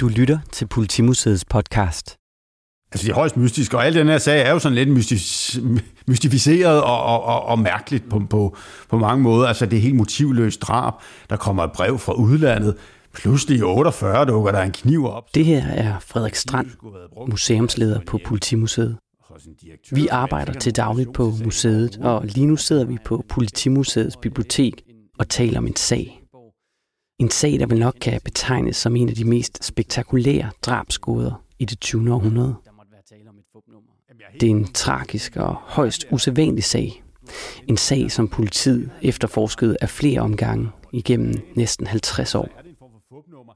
Du lytter til Politimuseets podcast. Altså det er højst mystisk, og al den her sag er jo sådan lidt mystificeret og, og, og, og mærkeligt på, på, på mange måder. Altså det er helt motivløst drab. Der kommer et brev fra udlandet. Pludselig i 48 dukker der en kniv op. Det her er Frederik Strand, museumsleder på Politimuseet. Vi arbejder til dagligt på museet, og lige nu sidder vi på Politimuseets bibliotek og taler om en sag. En sag, der vel nok kan betegnes som en af de mest spektakulære drabsgåder i det 20. århundrede. Det er en tragisk og højst usædvanlig sag. En sag, som politiet efterforskede af flere omgange igennem næsten 50 år.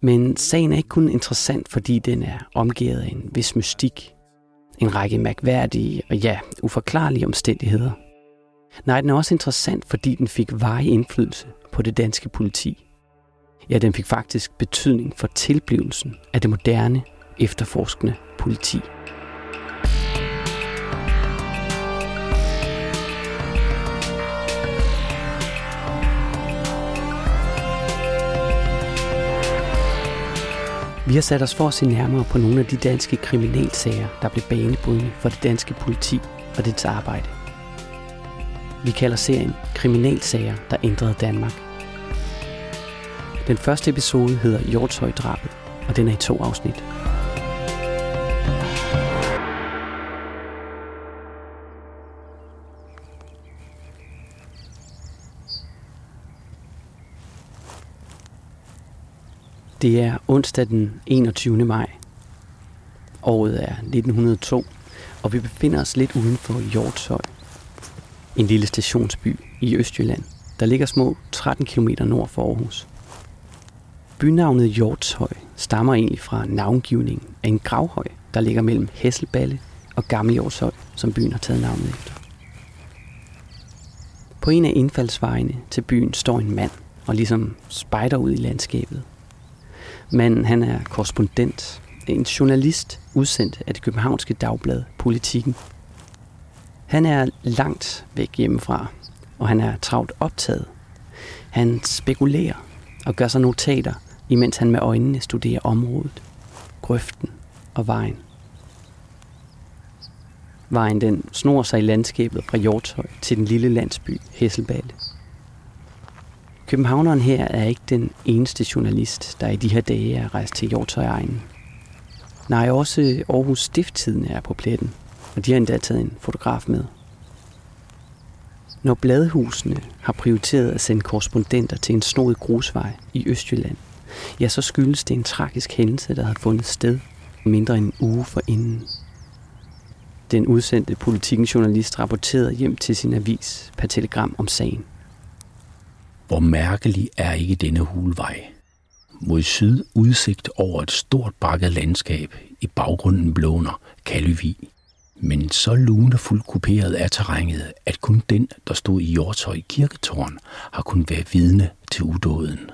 Men sagen er ikke kun interessant, fordi den er omgivet af en vis mystik, en række mærkværdige og ja, uforklarlige omstændigheder. Nej, den er også interessant, fordi den fik varig indflydelse på det danske politi. Ja, den fik faktisk betydning for tilblivelsen af det moderne, efterforskende politi. Vi har sat os for at se nærmere på nogle af de danske kriminalsager, der blev banebrydende for det danske politi og dets arbejde. Vi kalder serien Kriminalsager, der ændrede Danmark. Den første episode hedder Hjortshøj-drabet, og den er i to afsnit. Det er onsdag den 21. maj. Året er 1902, og vi befinder os lidt uden for Hjortshøj. En lille stationsby i Østjylland, der ligger små 13 km nord for Aarhus. Bynavnet Hjortshøj stammer egentlig fra navngivningen af en gravhøj, der ligger mellem Hesselballe og Gammel Hjortshøj, som byen har taget navnet efter. På en af indfaldsvejene til byen står en mand og ligesom spejder ud i landskabet. Manden han er korrespondent, en journalist udsendt af det københavnske dagblad Politiken. Han er langt væk hjemmefra, og han er travlt optaget. Han spekulerer og gør sig notater imens han med øjnene studerer området, grøften og vejen. Vejen den snor sig i landskabet fra Hjortøj til den lille landsby Hesselballe. Københavneren her er ikke den eneste journalist, der i de her dage er rejst til Hjortøj-egnen. Nej, også Aarhus Stifttiden er på pletten, og de har endda taget en fotograf med. Når bladhusene har prioriteret at sende korrespondenter til en snodet grusvej i Østjylland, ja, så skyldes det en tragisk hændelse, der havde fundet sted mindre end en uge for inden. Den udsendte politikens journalist rapporterede hjem til sin avis per telegram om sagen. Hvor mærkelig er ikke denne hulvej? Mod syd udsigt over et stort bakket landskab. I baggrunden blåner Kaløvig. Men så lunefuldt kuperet er terrænet, at kun den, der stod i Hjortøj kirketårn, har kunnet være vidne til udåden.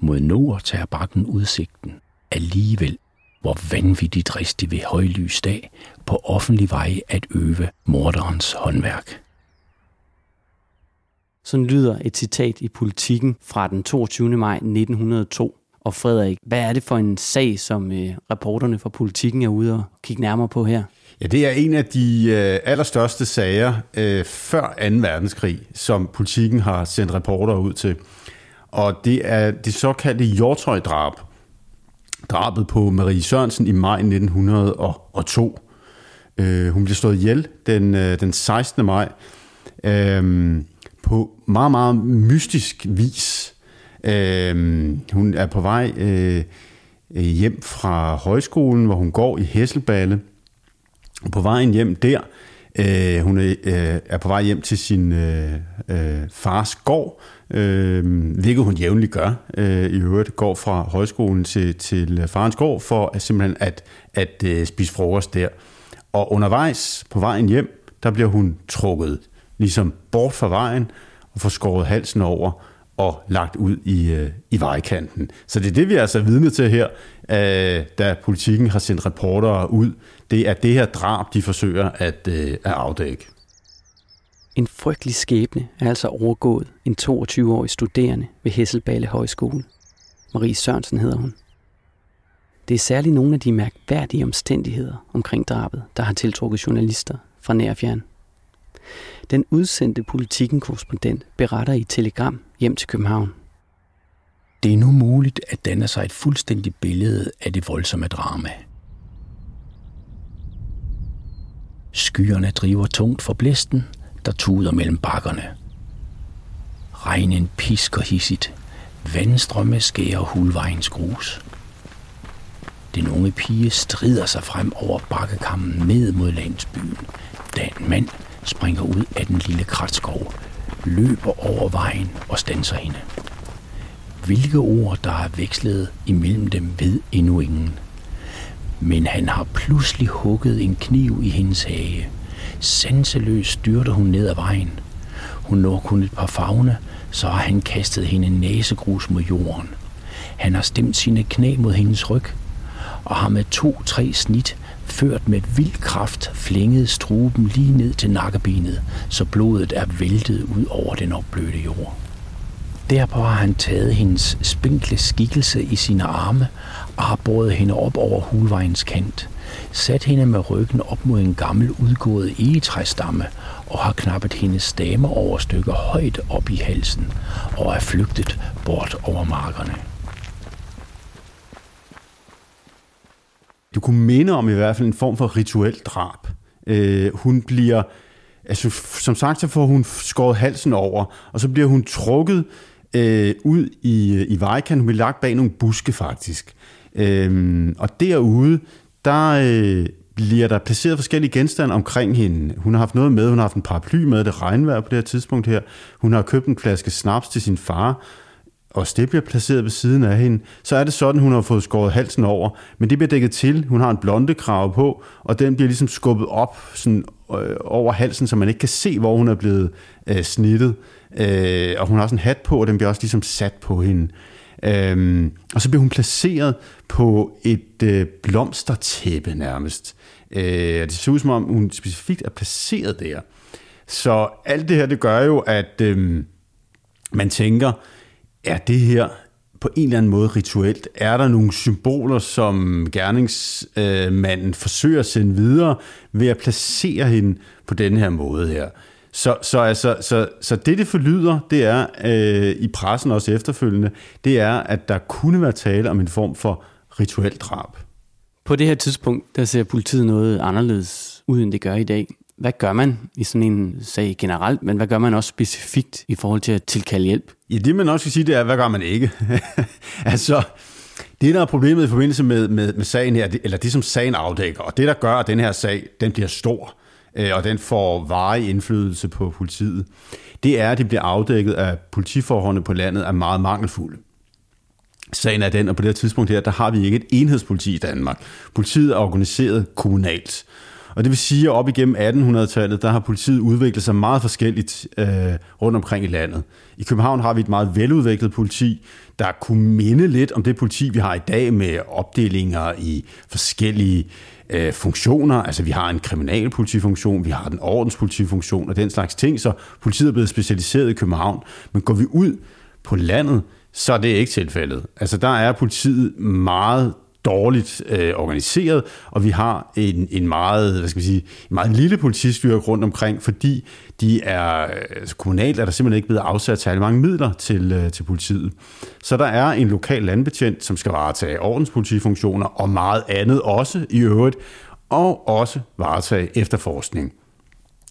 Mod nord tager bakken udsigten. Alligevel, hvor vanvittigt dristig ved højlys dag på offentlig vej at øve morderens håndværk. Sådan lyder et citat i politikken fra den 22. maj 1902. Og Frederik, hvad er det for en sag, som øh, reporterne fra politikken er ude og kigge nærmere på her? Ja, det er en af de øh, allerstørste sager øh, før 2. verdenskrig, som politikken har sendt reporter ud til og det er det såkaldte Hjortøj-drab. Drabet på Marie Sørensen i maj 1902. Øh, hun blev slået ihjel den, øh, den 16. maj øh, på meget, meget mystisk vis. Øh, hun er på vej øh, hjem fra højskolen, hvor hun går i Hesselballe. På vejen hjem der, øh, hun er, øh, er på vej hjem til sin øh, øh, fars gård, øh, hvilket hun jævnligt gør. Øh, I øvrigt går fra højskolen til, til farens gård for at simpelthen at, at øh, spise frokost der. Og undervejs på vejen hjem, der bliver hun trukket ligesom bort fra vejen og får skåret halsen over og lagt ud i, øh, i vejkanten. Så det er det, vi er altså vidne til her, øh, da politikken har sendt reportere ud. Det er det her drab, de forsøger at, øh, at afdække. En frygtelig skæbne er altså overgået en 22-årig studerende ved Hesselballe Højskole. Marie Sørensen hedder hun. Det er særligt nogle af de mærkværdige omstændigheder omkring drabet, der har tiltrukket journalister fra nær fjern. Den udsendte politikken korrespondent beretter i telegram hjem til København. Det er nu muligt at danne sig et fuldstændigt billede af det voldsomme drama. Skyerne driver tungt for blæsten, der tuder mellem bakkerne. Regnen pisker hissigt. Vandstrømme skærer hulvejens grus. Den unge pige strider sig frem over bakkekammen ned mod landsbyen, da en mand springer ud af den lille kratskov, løber over vejen og stanser hende. Hvilke ord, der har vekslet imellem dem, ved endnu ingen. Men han har pludselig hugget en kniv i hendes hage. Sanseløst styrter hun ned ad vejen. Hun når kun et par fagne, så har han kastet hende næsegrus mod jorden. Han har stemt sine knæ mod hendes ryg, og har med to-tre snit ført med vild kraft flænget struben lige ned til nakkebenet, så blodet er væltet ud over den opblødte jord. Derpå har han taget hendes spinkle skikkelse i sine arme og har båret hende op over hulvejens kant, sat hende med ryggen op mod en gammel udgået egetræstamme og har knappet hendes dame over stykker højt op i halsen og er flygtet bort over markerne. Du kunne minde om i hvert fald en form for rituel drab. Øh, hun bliver, altså som sagt, så får hun skåret halsen over, og så bliver hun trukket øh, ud i, øh, i vejkanten. Hun bliver lagt bag nogle buske faktisk. Øh, og derude, der øh, bliver der placeret forskellige genstande omkring hende. Hun har haft noget med, hun har haft en paraply med, det regnvejr på det her tidspunkt her. Hun har købt en flaske snaps til sin far, og det bliver placeret ved siden af hende, så er det sådan, hun har fået skåret halsen over. Men det bliver dækket til. Hun har en blonde krave på, og den bliver ligesom skubbet op sådan, øh, over halsen, så man ikke kan se, hvor hun er blevet øh, snittet. Øh, og hun har også en hat på, og den bliver også ligesom sat på hende. Øh, Øhm, og så bliver hun placeret på et øh, blomstertæppe nærmest. Øh, det ser ud som om, hun specifikt er placeret der. Så alt det her, det gør jo, at øh, man tænker, er det her på en eller anden måde rituelt? Er der nogle symboler, som gerningsmanden øh, forsøger at sende videre ved at placere hende på den her måde her? Så, så, altså, så, så det, det forlyder, det er øh, i pressen også efterfølgende, det er, at der kunne være tale om en form for rituel drab. På det her tidspunkt, der ser politiet noget anderledes ud, end det gør i dag. Hvad gør man i sådan en sag generelt, men hvad gør man også specifikt i forhold til at tilkalde hjælp? Ja, det man også skal sige, det er, hvad gør man ikke? altså, det der er problemet i forbindelse med, med, med sagen her, eller det som sagen afdækker, og det der gør, at den her sag, den bliver stor, øh, og den får varig indflydelse på politiet, det er, at det bliver afdækket, at politiforholdene på landet er meget mangelfulde. Sagen er den, og på det her tidspunkt her, der har vi ikke et enhedspoliti i Danmark. Politiet er organiseret kommunalt. Og det vil sige, at op igennem 1800-tallet, der har politiet udviklet sig meget forskelligt øh, rundt omkring i landet. I København har vi et meget veludviklet politi, der kunne minde lidt om det politi, vi har i dag med opdelinger i forskellige øh, funktioner. Altså vi har en kriminalpolitifunktion, vi har den ordenspolitifunktion og den slags ting, så politiet er blevet specialiseret i København. Men går vi ud på landet, så er det ikke tilfældet. Altså der er politiet meget dårligt øh, organiseret, og vi har en, en meget, hvad skal vi sige, en meget lille politistyrke rundt omkring, fordi de er, altså kommunalt er der simpelthen ikke blevet afsat særlig mange midler til, øh, til politiet. Så der er en lokal landbetjent, som skal varetage ordenspolitifunktioner, og meget andet også i øvrigt, og også varetage efterforskning.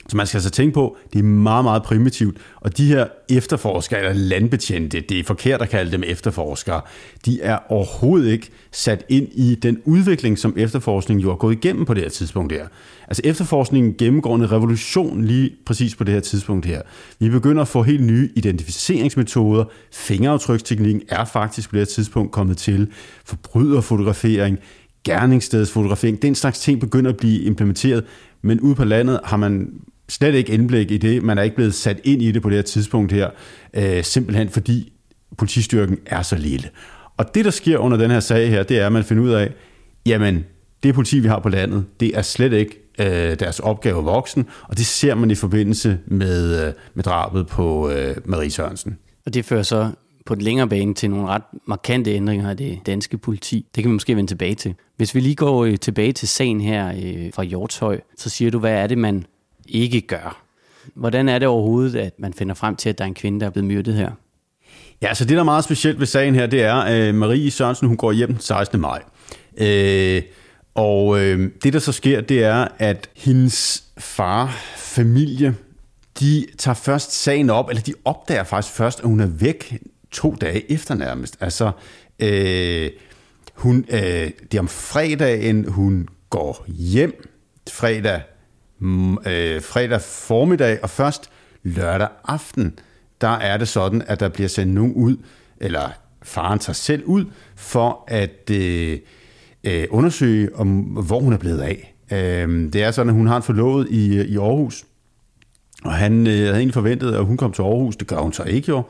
Så man skal altså tænke på, det er meget, meget primitivt. Og de her efterforskere, eller landbetjente, det er forkert at kalde dem efterforskere, de er overhovedet ikke sat ind i den udvikling, som efterforskningen jo har gået igennem på det her tidspunkt her. Altså efterforskningen gennemgår en revolution lige præcis på det her tidspunkt her. Vi begynder at få helt nye identificeringsmetoder. Fingeraftryksteknikken er faktisk på det her tidspunkt kommet til. Forbryderfotografering, gerningsstedsfotografering, den slags ting begynder at blive implementeret, men ude på landet har man slet ikke indblik i det. Man er ikke blevet sat ind i det på det her tidspunkt her, øh, simpelthen fordi politistyrken er så lille. Og det, der sker under den her sag her, det er, at man finder ud af, jamen, det politi, vi har på landet, det er slet ikke øh, deres opgave voksen, og det ser man i forbindelse med, øh, med drabet på øh, Marie Sørensen. Og det fører så på den længere bane til nogle ret markante ændringer af det danske politi. Det kan vi måske vende tilbage til. Hvis vi lige går øh, tilbage til sagen her øh, fra Hjortøj, så siger du, hvad er det, man ikke gør? Hvordan er det overhovedet, at man finder frem til, at der er en kvinde, der er blevet myrdet her? Ja, så det, der er meget specielt ved sagen her, det er, at Marie Sørensen hun går hjem den 16. maj. Øh, og øh, det, der så sker, det er, at hendes far, familie, de tager først sagen op, eller de opdager faktisk først, at hun er væk to dage efter nærmest. Altså, øh, hun, øh, det er om fredagen, hun går hjem, fredag, Mm, øh, fredag formiddag, og først lørdag aften, der er det sådan, at der bliver sendt nogen ud, eller faren tager selv ud, for at øh, øh, undersøge, om, hvor hun er blevet af. Øh, det er sådan, at hun har en forlovet i, i Aarhus, og han øh, havde egentlig forventet, at hun kom til Aarhus. Det gør hun så ikke jo.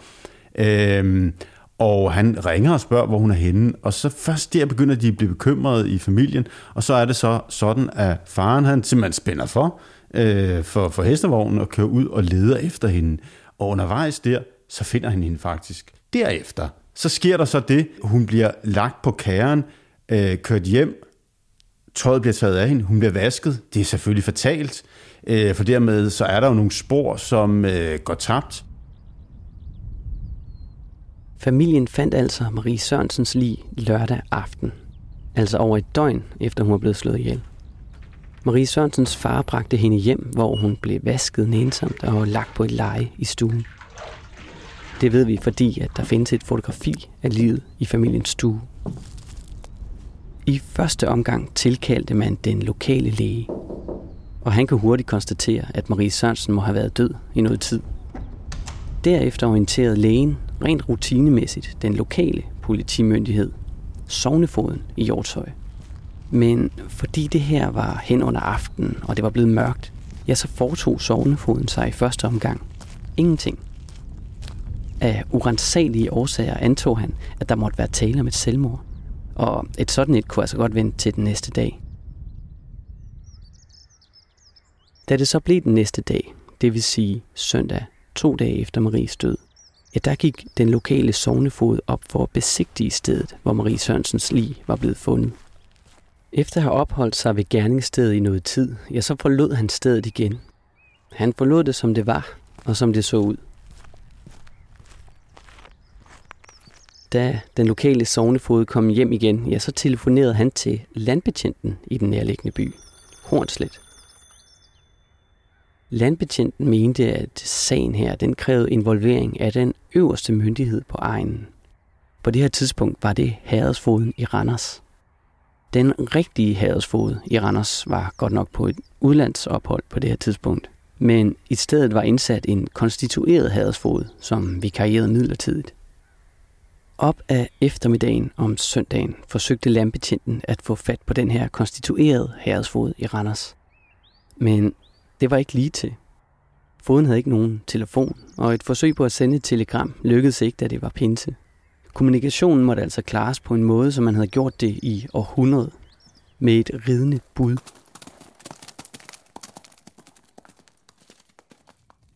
Øh, og han ringer og spørger, hvor hun er henne. Og så først der begynder de at blive bekymrede i familien. Og så er det så sådan, at faren han simpelthen spænder for, øh, for, for hestevognen og kører ud og leder efter hende. Og undervejs der, så finder han hende faktisk. Derefter, så sker der så det, hun bliver lagt på kæren, øh, kørt hjem, tøjet bliver taget af hende, hun bliver vasket. Det er selvfølgelig fatalt, øh, for dermed så er der jo nogle spor, som øh, går tabt. Familien fandt altså Marie Sørensens lig lørdag aften, altså over et døgn efter hun var blevet slået ihjel. Marie Sørensens far bragte hende hjem, hvor hun blev vasket nænsomt og lagt på et leje i stuen. Det ved vi, fordi at der findes et fotografi af livet i familiens stue. I første omgang tilkaldte man den lokale læge, og han kunne hurtigt konstatere, at Marie Sørensen må have været død i noget tid. Derefter orienterede lægen rent rutinemæssigt den lokale politimyndighed, Sognefoden i Hjortshøj. Men fordi det her var hen under aftenen, og det var blevet mørkt, ja, så foretog Sognefoden sig i første omgang ingenting. Af urensagelige årsager antog han, at der måtte være tale om et selvmord. Og et sådan et kunne altså godt vente til den næste dag. Da det så blev den næste dag, det vil sige søndag, to dage efter Maries død, ja, der gik den lokale sovnefod op for at besigtige stedet, hvor Marie Sørensens lig var blevet fundet. Efter at have opholdt sig ved gerningsstedet i noget tid, ja, så forlod han stedet igen. Han forlod det, som det var, og som det så ud. Da den lokale sovnefod kom hjem igen, ja, så telefonerede han til landbetjenten i den nærliggende by, Hornslet. Landbetjenten mente, at sagen her den krævede involvering af den øverste myndighed på egnen. På det her tidspunkt var det herredsfoden i Randers. Den rigtige herredsfod i Randers var godt nok på et udlandsophold på det her tidspunkt. Men i stedet var indsat en konstitueret herredsfod, som vikarierede midlertidigt. Op af eftermiddagen om søndagen forsøgte landbetjenten at få fat på den her konstituerede herredsfod i Randers. Men det var ikke lige til. Foden havde ikke nogen telefon, og et forsøg på at sende et telegram lykkedes ikke, da det var pinse. Kommunikationen måtte altså klares på en måde, som man havde gjort det i århundrede, med et ridende bud.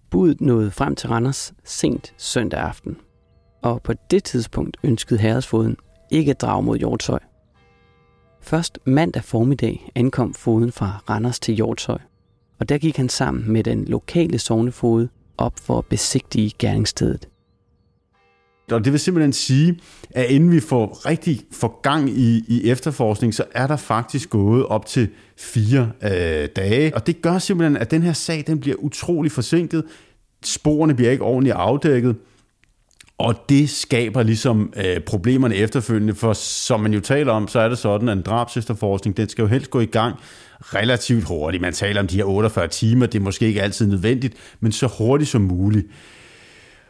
Budet nåede frem til Randers sent søndag aften, og på det tidspunkt ønskede herresfoden ikke at drage mod Hjortshøj. Først mandag formiddag ankom foden fra Randers til Hjortshøj, og der gik han sammen med den lokale sovnefod op for at besigtige gerningsstedet. Og det vil simpelthen sige, at inden vi får rigtig for gang i, i efterforskning, så er der faktisk gået op til fire øh, dage. Og det gør simpelthen, at den her sag den bliver utrolig forsinket. Sporene bliver ikke ordentligt afdækket. Og det skaber ligesom øh, problemerne efterfølgende, for som man jo taler om, så er det sådan, at en drabsefterforskning, den skal jo helst gå i gang relativt hurtigt. Man taler om de her 48 timer, det er måske ikke altid nødvendigt, men så hurtigt som muligt.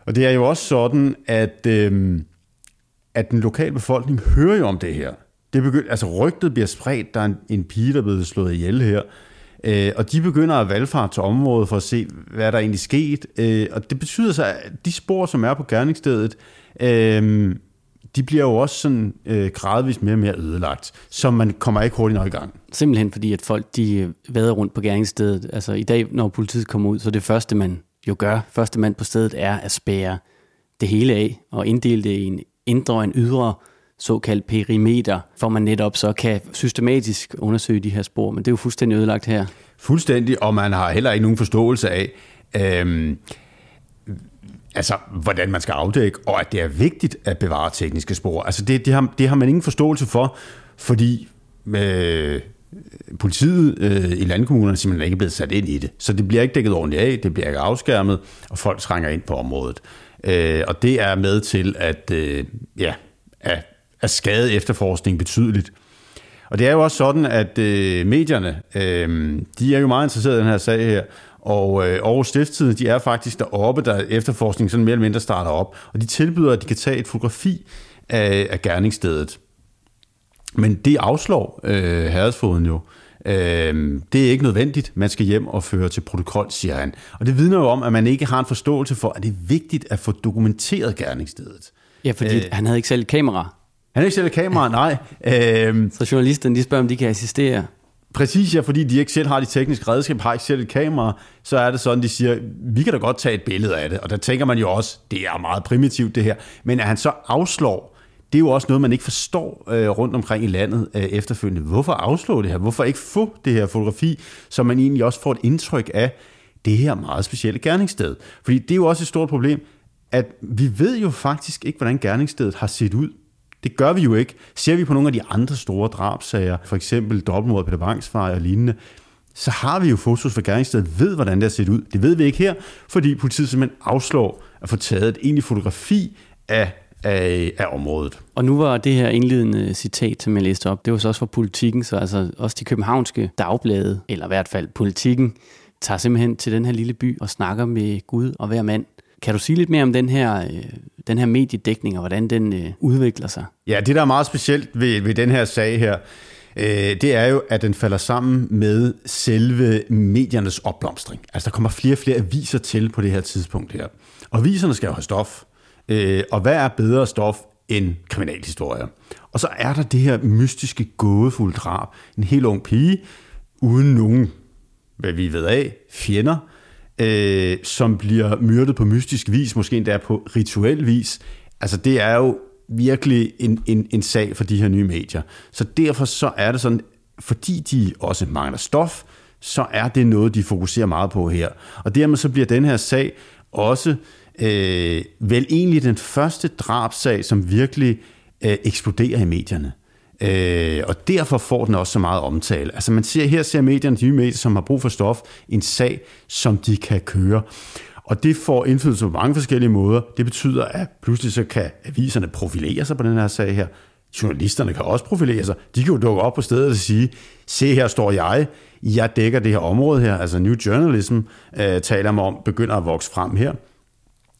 Og det er jo også sådan, at, øh, at den lokale befolkning hører jo om det her. Det begynder, altså rygtet bliver spredt, der er en, en pige, der er blevet slået ihjel her. Øh, og de begynder at valgfare til området for at se, hvad der egentlig sket. Øh, og det betyder så, at de spor, som er på gerningsstedet, øh, de bliver jo også sådan øh, gradvist mere og mere ødelagt, så man kommer ikke hurtigt nok i gang. Simpelthen fordi, at folk de øh, vader rundt på gerningsstedet. Altså i dag, når politiet kommer ud, så det første, man jo gør, første mand på stedet, er at spære det hele af og inddele det i en indre og en ydre såkaldt perimeter, for man netop så kan systematisk undersøge de her spor, men det er jo fuldstændig ødelagt her. Fuldstændig, og man har heller ikke nogen forståelse af, øhm, altså, hvordan man skal afdække, og at det er vigtigt at bevare tekniske spor. Altså, det, det, har, det har man ingen forståelse for, fordi øh, politiet øh, i landkommunerne simpelthen ikke er blevet sat ind i det. Så det bliver ikke dækket ordentligt af, det bliver ikke afskærmet, og folk trænger ind på området. Øh, og det er med til at, øh, ja, at, at skade efterforskning betydeligt. Og det er jo også sådan, at øh, medierne, øh, de er jo meget interesserede i den her sag her, og øh, Aarhus Stiftstidende, de er faktisk deroppe, der efterforskning sådan mere eller mindre starter op, og de tilbyder, at de kan tage et fotografi af, af gerningsstedet. Men det afslår øh, herredsfoden jo. Øh, det er ikke nødvendigt. Man skal hjem og føre til protokol, siger han. Og det vidner jo om, at man ikke har en forståelse for, at det er vigtigt at få dokumenteret gerningsstedet. Ja, fordi øh, han havde ikke selv kamera. Han havde ikke selv kamera, nej. Øh, så journalisterne de spørger, om de kan assistere. Præcis, ja, fordi de ikke selv har de tekniske redskaber, har ikke selv et kamera, så er det sådan, de siger, vi kan da godt tage et billede af det. Og der tænker man jo også, det er meget primitivt det her. Men at han så afslår, det er jo også noget, man ikke forstår øh, rundt omkring i landet øh, efterfølgende. Hvorfor afslå det her? Hvorfor ikke få det her fotografi, så man egentlig også får et indtryk af det her meget specielle gerningssted? Fordi det er jo også et stort problem, at vi ved jo faktisk ikke, hvordan gerningsstedet har set ud. Det gør vi jo ikke. Ser vi på nogle af de andre store drabsager, for eksempel dobbeltmordet på Bangsvej og lignende, så har vi jo fotos fra gerningsstedet, ved hvordan det har set ud. Det ved vi ikke her, fordi politiet simpelthen afslår at få taget et egentligt fotografi af af, af området. Og nu var det her indledende citat, som jeg læste op, det var så også fra politikken, så altså også de københavnske dagblade, eller i hvert fald politikken, tager simpelthen til den her lille by og snakker med Gud og hver mand. Kan du sige lidt mere om den her, øh, den her mediedækning, og hvordan den øh, udvikler sig? Ja, det der er meget specielt ved, ved den her sag her, øh, det er jo, at den falder sammen med selve mediernes opblomstring. Altså, der kommer flere og flere aviser til på det her tidspunkt her. Og aviserne skal jo have stof. Øh, og hvad er bedre stof end kriminalhistorier? Og så er der det her mystiske, gådefulde drab. En helt ung pige, uden nogen, hvad vi ved af, fjender, øh, som bliver myrdet på mystisk vis, måske endda på rituel vis. Altså det er jo virkelig en, en, en sag for de her nye medier. Så derfor så er det sådan, fordi de også mangler stof, så er det noget, de fokuserer meget på her. Og dermed så bliver den her sag også øh, vel egentlig den første drabsag, som virkelig øh, eksploderer i medierne. Øh, og derfor får den også så meget omtale. Altså man ser, her ser medierne, de nye medier, som har brug for stof, en sag, som de kan køre. Og det får indflydelse på mange forskellige måder. Det betyder, at pludselig så kan aviserne profilere sig på den her sag her. Journalisterne kan også profilere sig. De kan jo dukke op på stedet og sige, se her står jeg, jeg dækker det her område her. Altså New Journalism øh, taler om, begynder at vokse frem her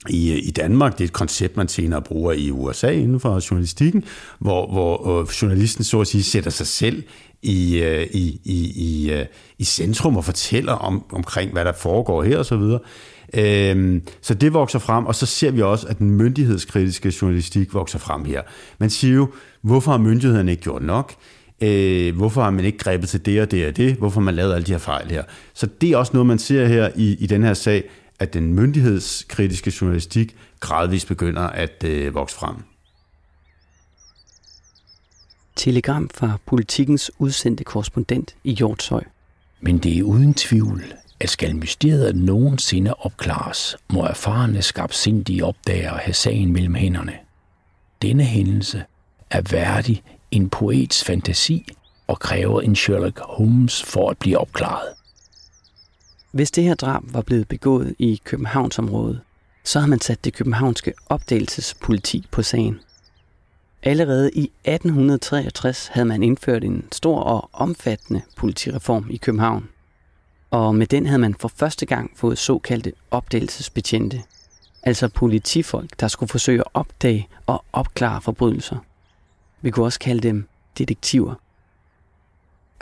i, i Danmark. Det er et koncept, man senere bruger i USA inden for journalistikken, hvor, hvor øh, journalisten så at sige sætter sig selv i, øh, i, i, i, øh, i centrum og fortæller om, omkring, hvad der foregår her og så videre. Øhm, så det vokser frem, og så ser vi også, at den myndighedskritiske journalistik vokser frem her. Man siger jo, hvorfor har myndighederne ikke gjort nok? Øh, hvorfor har man ikke grebet til det og det og det? Hvorfor har man lavet alle de her fejl her? Så det er også noget, man ser her i, i den her sag, at den myndighedskritiske journalistik gradvist begynder at øh, vokse frem. Telegram fra politikens udsendte korrespondent i Hjortshøj. Men det er uden tvivl, at skal mysteriet nogensinde opklares, må erfarne skabsindige opdager have sagen mellem hænderne. Denne hændelse er værdig en poets fantasi og kræver en Sherlock Holmes for at blive opklaret. Hvis det her drab var blevet begået i Københavnsområdet, så har man sat det københavnske opdagelsespoliti på sagen. Allerede i 1863 havde man indført en stor og omfattende politireform i København. Og med den havde man for første gang fået såkaldte opdagelsesbetjente. Altså politifolk, der skulle forsøge at opdage og opklare forbrydelser. Vi kunne også kalde dem detektiver.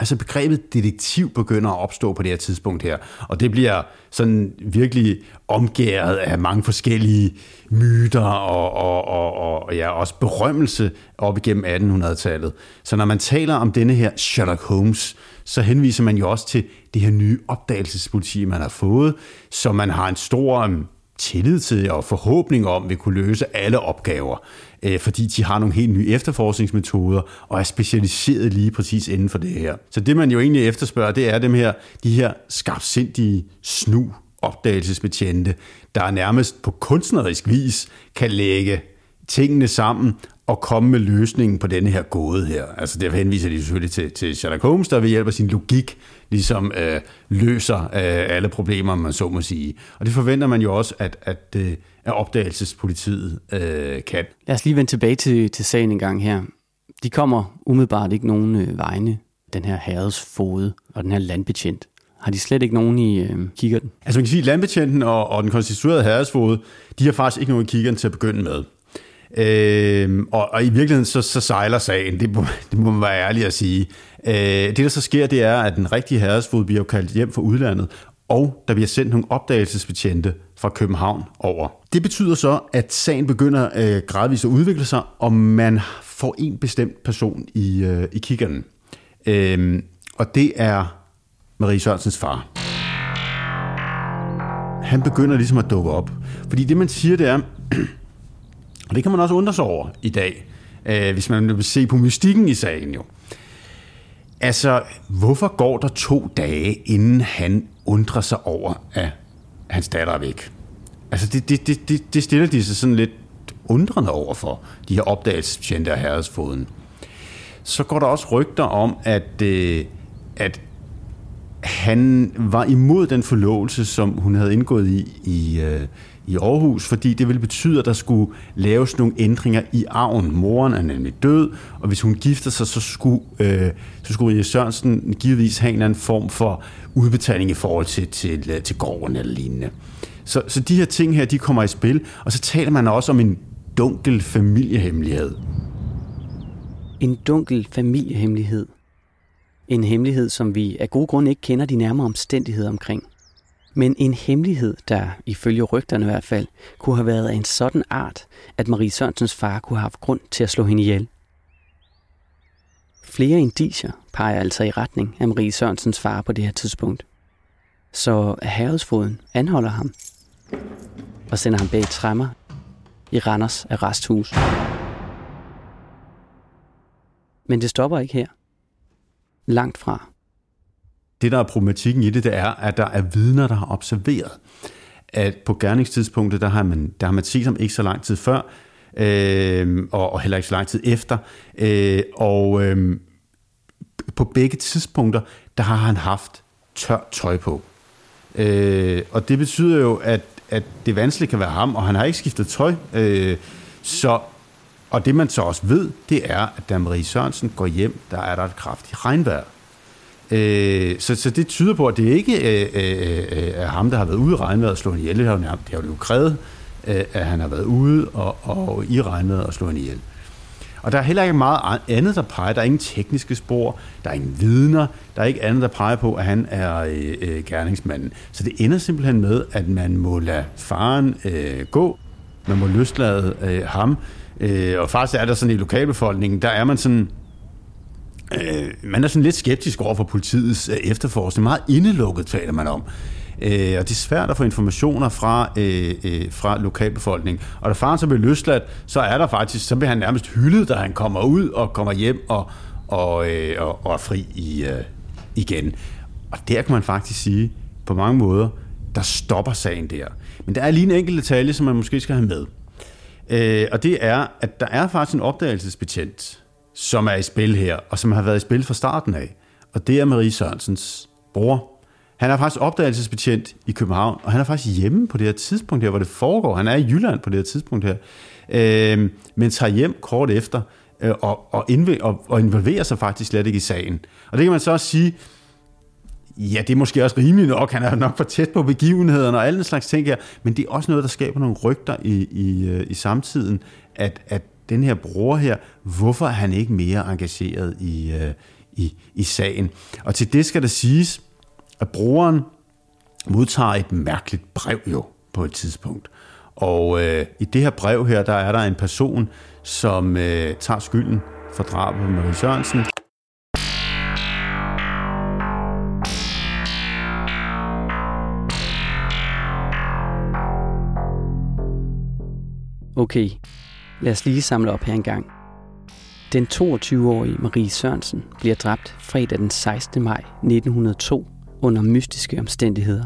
Altså begrebet detektiv begynder at opstå på det her tidspunkt her, og det bliver sådan virkelig omgæret af mange forskellige myter og, og, og, og ja, også berømmelse op igennem 1800-tallet. Så når man taler om denne her Sherlock Holmes, så henviser man jo også til det her nye opdagelsespoliti, man har fået, så man har en stor mm, tillid til og forhåbning om vil kunne løse alle opgaver, øh, fordi de har nogle helt nye efterforskningsmetoder og er specialiseret lige præcis inden for det her. Så det man jo egentlig efterspørger, det er dem her, de her skarpsindige snu opdagelsesbetjente, der nærmest på kunstnerisk vis kan lægge tingene sammen og komme med løsningen på denne her gåde her. Altså derfor henviser de selvfølgelig til, til Sherlock Holmes, der ved hjælp af sin logik ligesom øh, løser øh, alle problemer, man så må sige. Og det forventer man jo også, at, at, øh, at opdagelsespolitiet øh, kan. Lad os lige vende tilbage til, til sagen en gang her. De kommer umiddelbart ikke nogen øh, vegne, den her herredsfode og den her landbetjent. Har de slet ikke nogen i øh, kikkerten? Altså man kan sige, at landbetjenten og, og den konstituerede herredsfode, de har faktisk ikke nogen i kikkerten til at begynde med. Øh, og, og i virkeligheden så, så sejler sagen, det må, det må man være ærlig at sige. Øh, det der så sker, det er, at den rigtige herresfod bliver kaldt hjem fra udlandet, og der bliver sendt nogle opdagelsesbetjente fra København over. Det betyder så, at sagen begynder øh, gradvist at udvikle sig, og man får en bestemt person i, øh, i kiggeren. Øh, og det er Marie Sørensens far. Han begynder ligesom at dukke op. Fordi det, man siger, det er, og det kan man også undre sig over i dag, øh, hvis man vil se på mystikken i sagen jo. Altså, hvorfor går der to dage, inden han undrer sig over, at hans datter er væk? Altså, det, det, det, det, det stiller de sig sådan lidt undrende over for, de her opdagelsesbetjente af herredsfoden. Så går der også rygter om, at, øh, at han var imod den forlovelse, som hun havde indgået i, i, øh, i Aarhus, fordi det ville betyde, at der skulle laves nogle ændringer i arven. Moren er nemlig død, og hvis hun gifter sig, så skulle, øh, så skulle Rie Sørensen givetvis have en eller anden form for udbetaling i forhold til, til, øh, til gården eller lignende. Så, så de her ting her, de kommer i spil, og så taler man også om en dunkel familiehemmelighed. En dunkel familiehemmelighed. En hemmelighed, som vi af gode grunde ikke kender de nærmere omstændigheder omkring. Men en hemmelighed, der ifølge rygterne i hvert fald, kunne have været af en sådan art, at Marie Sørensens far kunne have haft grund til at slå hende ihjel. Flere indicier peger altså i retning af Marie Sørensens far på det her tidspunkt. Så herredsfoden anholder ham og sender ham bag træmmer i Randers arresthus. Men det stopper ikke her. Langt fra det, der er problematikken i det, det er, at der er vidner, der har observeret, at på gerningstidspunktet, der har man, der har man set ham ikke så lang tid før, øh, og, og heller ikke så lang tid efter. Øh, og øh, på begge tidspunkter, der har han haft tørt tøj på. Øh, og det betyder jo, at, at det vanskeligt kan være ham, og han har ikke skiftet tøj. Øh, så, og det man så også ved, det er, at da Marie Sørensen går hjem, der er der et kraftigt regnvejr. Øh, så, så det tyder på, at det ikke øh, øh, øh er ham, der har været ude i regnvejret og slået ihjel. Det har jo, det har jo krævet, øh, at han har været ude og, og i regnvejret og slå slået ihjel. Og der er heller ikke meget andet, der peger. Der er ingen tekniske spor, der er ingen vidner, der er ikke andet, der peger på, at han er øh, øh, gerningsmanden. Så det ender simpelthen med, at man må lade faren øh, gå, man må løslade øh, ham, øh, og faktisk er der sådan i lokalbefolkningen, der er man sådan, Øh, man er sådan lidt skeptisk over for politiets øh, efterforskning. Meget indelukket taler man om. Øh, og det er svært at få informationer fra, øh, øh, fra lokalbefolkningen. Og da faren så bliver løsladt, så er der faktisk, så bliver han nærmest hyldet, da han kommer ud og kommer hjem og, og, øh, og, og er fri i, øh, igen. Og der kan man faktisk sige, på mange måder, der stopper sagen der. Men der er lige en enkelt detalje, som man måske skal have med. Øh, og det er, at der er faktisk en opdagelsesbetjent, som er i spil her, og som har været i spil fra starten af. Og det er Marie Sørensens bror. Han er faktisk opdagelsesbetjent i København, og han er faktisk hjemme på det her tidspunkt her, hvor det foregår. Han er i Jylland på det her tidspunkt her, øh, men tager hjem kort efter øh, og, og, indv- og, og involverer sig faktisk slet ikke i sagen. Og det kan man så også sige, ja, det er måske også rimeligt nok, han er nok for tæt på begivenhederne og alle den slags ting her, men det er også noget, der skaber nogle rygter i, i, øh, i samtiden, at, at den her bror her, hvorfor er han ikke mere engageret i, øh, i, i sagen? Og til det skal der siges, at broren modtager et mærkeligt brev jo på et tidspunkt. Og øh, i det her brev her, der er der en person, som øh, tager skylden for drabet på Marie Sørensen. Okay, lad os lige samle op her en gang. Den 22-årige Marie Sørensen bliver dræbt fredag den 16. maj 1902 under mystiske omstændigheder.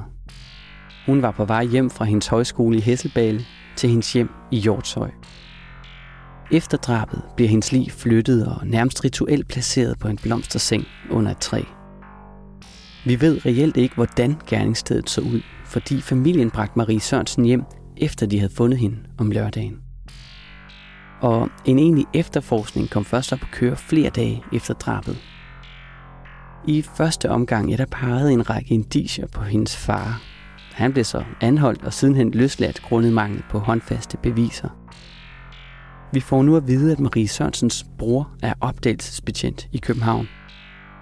Hun var på vej hjem fra hendes højskole i Hesselbale til hendes hjem i Hjortshøj. Efter drabet bliver hendes lig flyttet og nærmest rituelt placeret på en blomsterseng under et træ. Vi ved reelt ikke, hvordan gerningsstedet så ud, fordi familien bragte Marie Sørensen hjem, efter de havde fundet hende om lørdagen. Og en egentlig efterforskning kom først op at køre flere dage efter drabet. I første omgang ja, der pegede en række indicier på hendes far. Han blev så anholdt og sidenhen løsladt grundet mangel på håndfaste beviser. Vi får nu at vide, at Marie Sørensens bror er opdagelsesbetjent i København.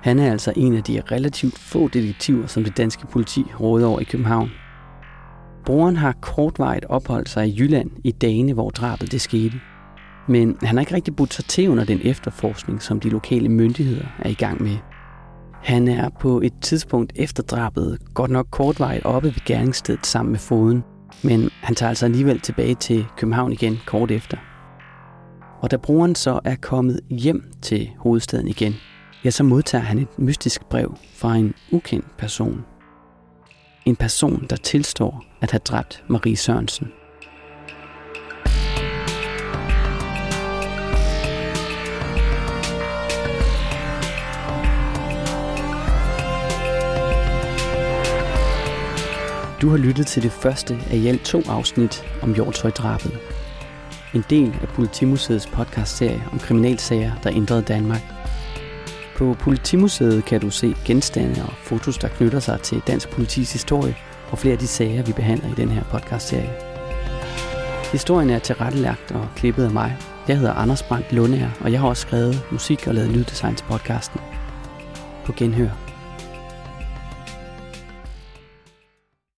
Han er altså en af de relativt få detektiver, som det danske politi råder over i København. Broren har kortvarigt opholdt sig i Jylland i dagene, hvor drabet det skete. Men han har ikke rigtig budt sig til under den efterforskning, som de lokale myndigheder er i gang med. Han er på et tidspunkt efter drabet godt nok kortvarigt oppe ved gerningsstedet sammen med foden, men han tager altså alligevel tilbage til København igen kort efter. Og da broren så er kommet hjem til hovedstaden igen, ja, så modtager han et mystisk brev fra en ukendt person. En person, der tilstår at have dræbt Marie Sørensen. Du har lyttet til det første af i alt to afsnit om Hjortshøj-drabet. En del af Politimuseets podcastserie om kriminalsager, der ændrede Danmark. På Politimuseet kan du se genstande og fotos, der knytter sig til dansk politis historie og flere af de sager, vi behandler i den her podcastserie. Historien er tilrettelagt og klippet af mig. Jeg hedder Anders Brandt Lundær, og jeg har også skrevet musik og lavet lyddesign til podcasten. På genhør.